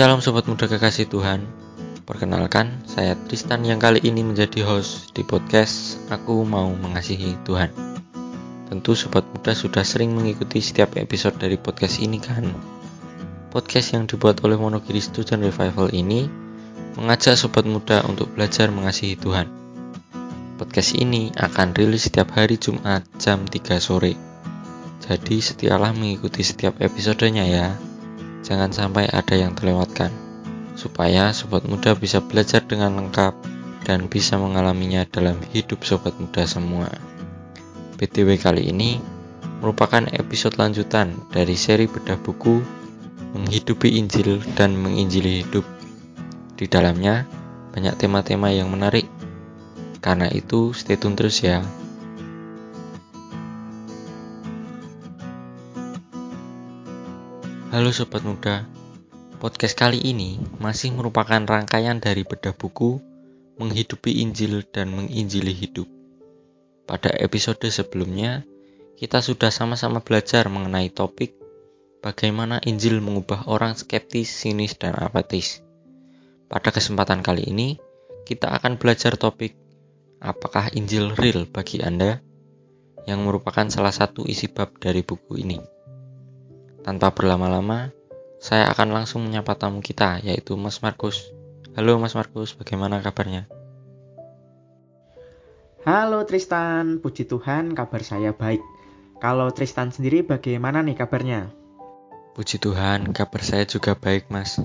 Shalom Sobat Muda Kekasih Tuhan. Perkenalkan, saya Tristan yang kali ini menjadi host di podcast Aku Mau Mengasihi Tuhan. Tentu Sobat Muda sudah sering mengikuti setiap episode dari podcast ini kan? Podcast yang dibuat oleh Monogiri Student Revival ini Mengajak Sobat Muda untuk belajar mengasihi Tuhan. Podcast ini akan rilis setiap hari Jumat jam 3 sore. Jadi setialah mengikuti setiap episodenya ya jangan sampai ada yang terlewatkan, supaya sobat muda bisa belajar dengan lengkap dan bisa mengalaminya dalam hidup sobat muda semua. BTW kali ini merupakan episode lanjutan dari seri bedah buku Menghidupi Injil dan Menginjili Hidup. Di dalamnya banyak tema-tema yang menarik. Karena itu, stay tune terus ya. Halo Sobat Muda, podcast kali ini masih merupakan rangkaian dari bedah buku Menghidupi Injil dan Menginjili Hidup. Pada episode sebelumnya, kita sudah sama-sama belajar mengenai topik bagaimana Injil mengubah orang skeptis, sinis, dan apatis. Pada kesempatan kali ini, kita akan belajar topik apakah Injil real bagi Anda yang merupakan salah satu isi bab dari buku ini. Tanpa berlama-lama, saya akan langsung menyapa tamu kita, yaitu Mas Markus. Halo Mas Markus, bagaimana kabarnya? Halo Tristan, puji Tuhan kabar saya baik. Kalau Tristan sendiri bagaimana nih kabarnya? Puji Tuhan, kabar saya juga baik mas.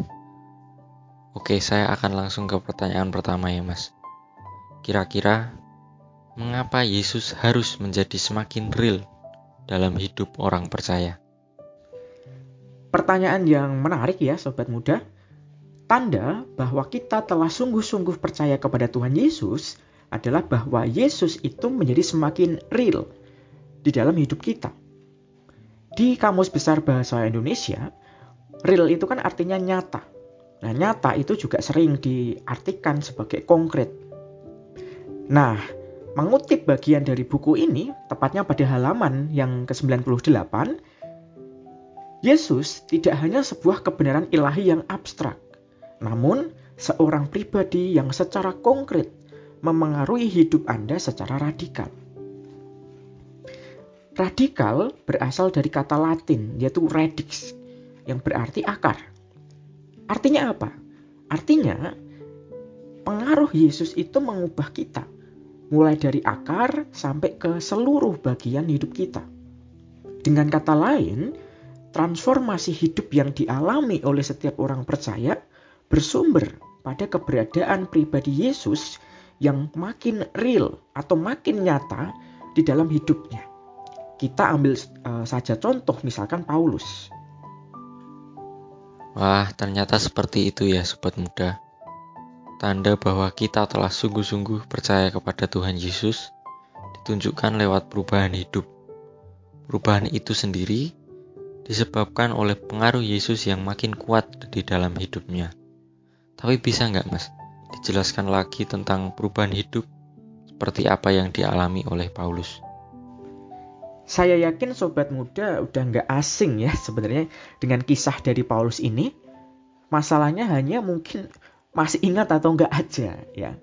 Oke, saya akan langsung ke pertanyaan pertama ya mas. Kira-kira, mengapa Yesus harus menjadi semakin real dalam hidup orang percaya? Pertanyaan yang menarik ya sobat muda. Tanda bahwa kita telah sungguh-sungguh percaya kepada Tuhan Yesus adalah bahwa Yesus itu menjadi semakin real di dalam hidup kita. Di Kamus Besar Bahasa Indonesia, real itu kan artinya nyata. Nah, nyata itu juga sering diartikan sebagai konkret. Nah, mengutip bagian dari buku ini, tepatnya pada halaman yang ke-98, Yesus tidak hanya sebuah kebenaran ilahi yang abstrak, namun seorang pribadi yang secara konkret memengaruhi hidup Anda secara radikal. Radikal berasal dari kata Latin yaitu radix yang berarti akar. Artinya apa? Artinya pengaruh Yesus itu mengubah kita mulai dari akar sampai ke seluruh bagian hidup kita. Dengan kata lain, transformasi hidup yang dialami oleh setiap orang percaya bersumber pada keberadaan pribadi Yesus yang makin real atau makin nyata di dalam hidupnya. Kita ambil uh, saja contoh misalkan Paulus. Wah, ternyata seperti itu ya sobat muda. Tanda bahwa kita telah sungguh-sungguh percaya kepada Tuhan Yesus ditunjukkan lewat perubahan hidup. Perubahan itu sendiri disebabkan oleh pengaruh Yesus yang makin kuat di dalam hidupnya. Tapi bisa nggak mas, dijelaskan lagi tentang perubahan hidup seperti apa yang dialami oleh Paulus? Saya yakin sobat muda udah nggak asing ya sebenarnya dengan kisah dari Paulus ini. Masalahnya hanya mungkin masih ingat atau nggak aja ya.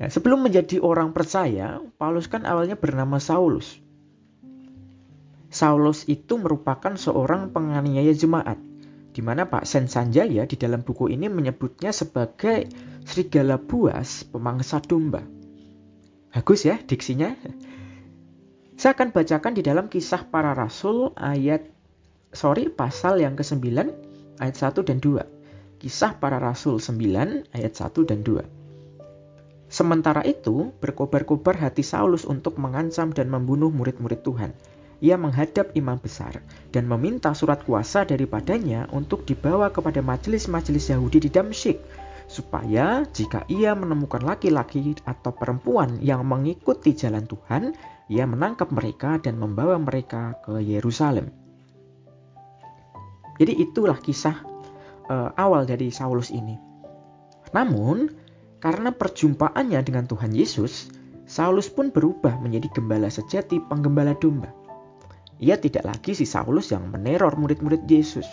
Nah, sebelum menjadi orang percaya, Paulus kan awalnya bernama Saulus. Saulus itu merupakan seorang penganiaya jemaat, di mana Pak Sen Sanjaya di dalam buku ini menyebutnya sebagai serigala buas pemangsa domba. Bagus ya diksinya. Saya akan bacakan di dalam kisah para rasul ayat sorry pasal yang ke-9 ayat 1 dan 2. Kisah para rasul 9 ayat 1 dan 2. Sementara itu, berkobar-kobar hati Saulus untuk mengancam dan membunuh murid-murid Tuhan ia menghadap imam besar dan meminta surat kuasa daripadanya untuk dibawa kepada majelis-majelis Yahudi di Damsyik supaya jika ia menemukan laki-laki atau perempuan yang mengikuti jalan Tuhan, ia menangkap mereka dan membawa mereka ke Yerusalem. Jadi itulah kisah uh, awal dari Saulus ini. Namun, karena perjumpaannya dengan Tuhan Yesus, Saulus pun berubah menjadi gembala sejati penggembala domba. Ia tidak lagi si Saulus yang meneror murid-murid Yesus,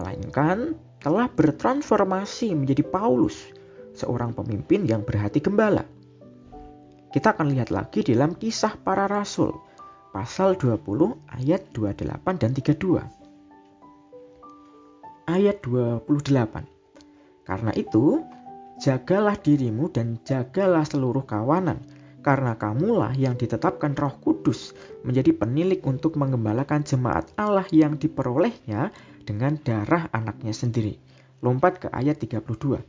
melainkan telah bertransformasi menjadi Paulus, seorang pemimpin yang berhati gembala. Kita akan lihat lagi dalam kisah para rasul, pasal 20 ayat 28 dan 32. Ayat 28. Karena itu, jagalah dirimu dan jagalah seluruh kawanan, karena kamulah yang ditetapkan roh kudus menjadi penilik untuk mengembalakan jemaat Allah yang diperolehnya dengan darah anaknya sendiri. Lompat ke ayat 32.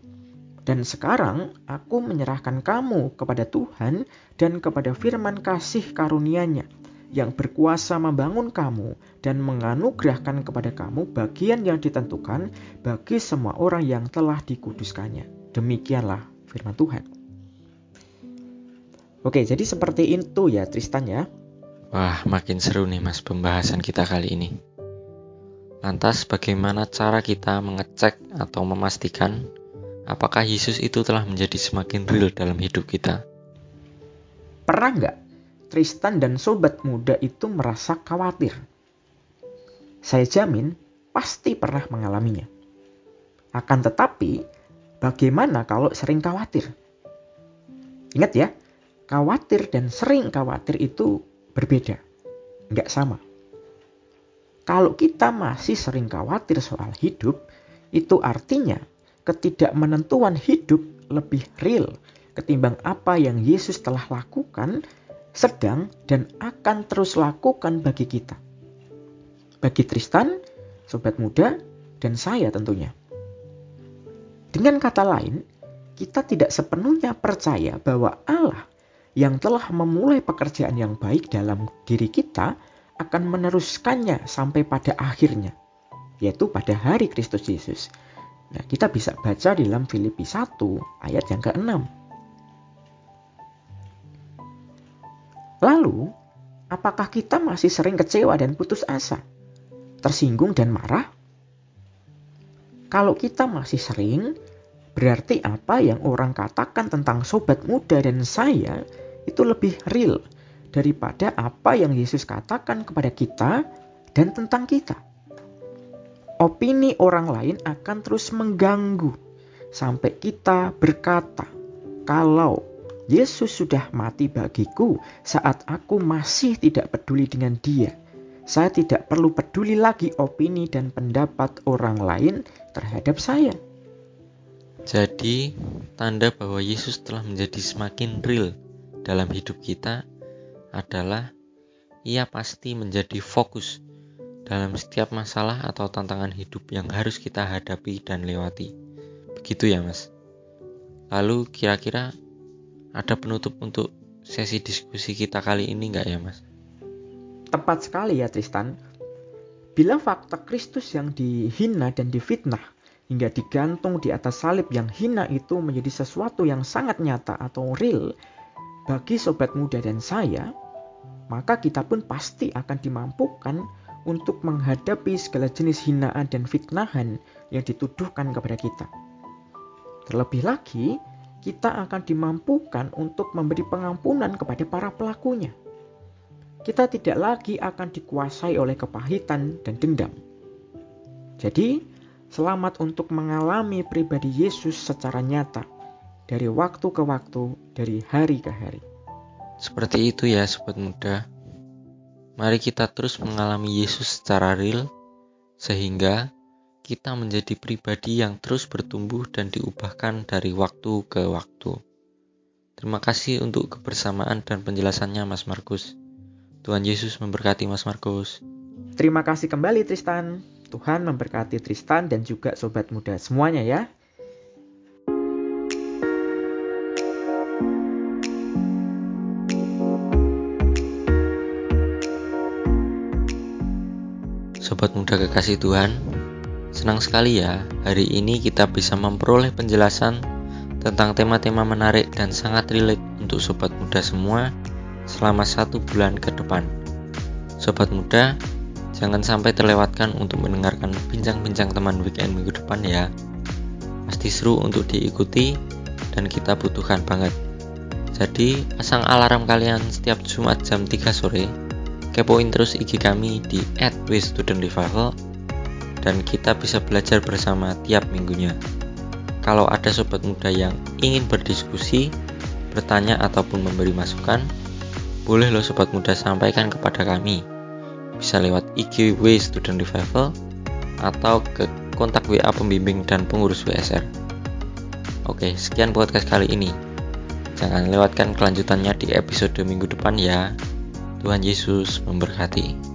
Dan sekarang aku menyerahkan kamu kepada Tuhan dan kepada firman kasih karunia-Nya yang berkuasa membangun kamu dan menganugerahkan kepada kamu bagian yang ditentukan bagi semua orang yang telah dikuduskannya. Demikianlah firman Tuhan. Oke, jadi seperti itu ya Tristan ya. Wah, makin seru nih Mas pembahasan kita kali ini. Lantas bagaimana cara kita mengecek atau memastikan Apakah Yesus itu telah menjadi semakin real dalam hidup kita? Pernah nggak Tristan dan sobat muda itu merasa khawatir? Saya jamin pasti pernah mengalaminya. Akan tetapi, bagaimana kalau sering khawatir? Ingat ya, khawatir dan sering khawatir itu berbeda, nggak sama. Kalau kita masih sering khawatir soal hidup, itu artinya ketidakmenentuan hidup lebih real ketimbang apa yang Yesus telah lakukan, sedang dan akan terus lakukan bagi kita. Bagi Tristan, sobat muda, dan saya tentunya. Dengan kata lain, kita tidak sepenuhnya percaya bahwa Allah yang telah memulai pekerjaan yang baik dalam diri kita akan meneruskannya sampai pada akhirnya, yaitu pada hari Kristus Yesus. Nah, kita bisa baca di dalam Filipi 1 ayat yang ke-6. Lalu, apakah kita masih sering kecewa dan putus asa? Tersinggung dan marah? Kalau kita masih sering, berarti apa yang orang katakan tentang sobat muda dan saya itu lebih real daripada apa yang Yesus katakan kepada kita dan tentang kita opini orang lain akan terus mengganggu sampai kita berkata, "Kalau Yesus sudah mati bagiku saat aku masih tidak peduli dengan Dia, saya tidak perlu peduli lagi opini dan pendapat orang lain terhadap saya." Jadi, tanda bahwa Yesus telah menjadi semakin real dalam hidup kita adalah ia pasti menjadi fokus dalam setiap masalah atau tantangan hidup yang harus kita hadapi dan lewati. Begitu ya, Mas. Lalu kira-kira ada penutup untuk sesi diskusi kita kali ini nggak ya, Mas? Tepat sekali ya, Tristan. Bila fakta Kristus yang dihina dan difitnah hingga digantung di atas salib yang hina itu menjadi sesuatu yang sangat nyata atau real bagi sobat muda dan saya, maka kita pun pasti akan dimampukan untuk menghadapi segala jenis hinaan dan fitnahan yang dituduhkan kepada kita. Terlebih lagi, kita akan dimampukan untuk memberi pengampunan kepada para pelakunya. Kita tidak lagi akan dikuasai oleh kepahitan dan dendam. Jadi, selamat untuk mengalami pribadi Yesus secara nyata dari waktu ke waktu, dari hari ke hari. Seperti itu ya, sobat muda. Mari kita terus mengalami Yesus secara real, sehingga kita menjadi pribadi yang terus bertumbuh dan diubahkan dari waktu ke waktu. Terima kasih untuk kebersamaan dan penjelasannya, Mas Markus. Tuhan Yesus memberkati Mas Markus. Terima kasih kembali, Tristan. Tuhan memberkati Tristan dan juga sobat muda semuanya ya. Sobat muda kekasih Tuhan, senang sekali ya hari ini kita bisa memperoleh penjelasan tentang tema-tema menarik dan sangat relate untuk sobat muda semua selama satu bulan ke depan. Sobat muda, jangan sampai terlewatkan untuk mendengarkan bincang-bincang teman weekend minggu depan ya. Pasti seru untuk diikuti dan kita butuhkan banget. Jadi, pasang alarm kalian setiap Jumat jam 3 sore Kepoin terus IG kami di @wstudentrevival dan kita bisa belajar bersama tiap minggunya. Kalau ada sobat muda yang ingin berdiskusi, bertanya ataupun memberi masukan, boleh lo sobat muda sampaikan kepada kami. Bisa lewat IG W Student Revival atau ke kontak WA pembimbing dan pengurus WSR. Oke, sekian podcast kali ini. Jangan lewatkan kelanjutannya di episode minggu depan ya. Tuhan Yesus memberkati.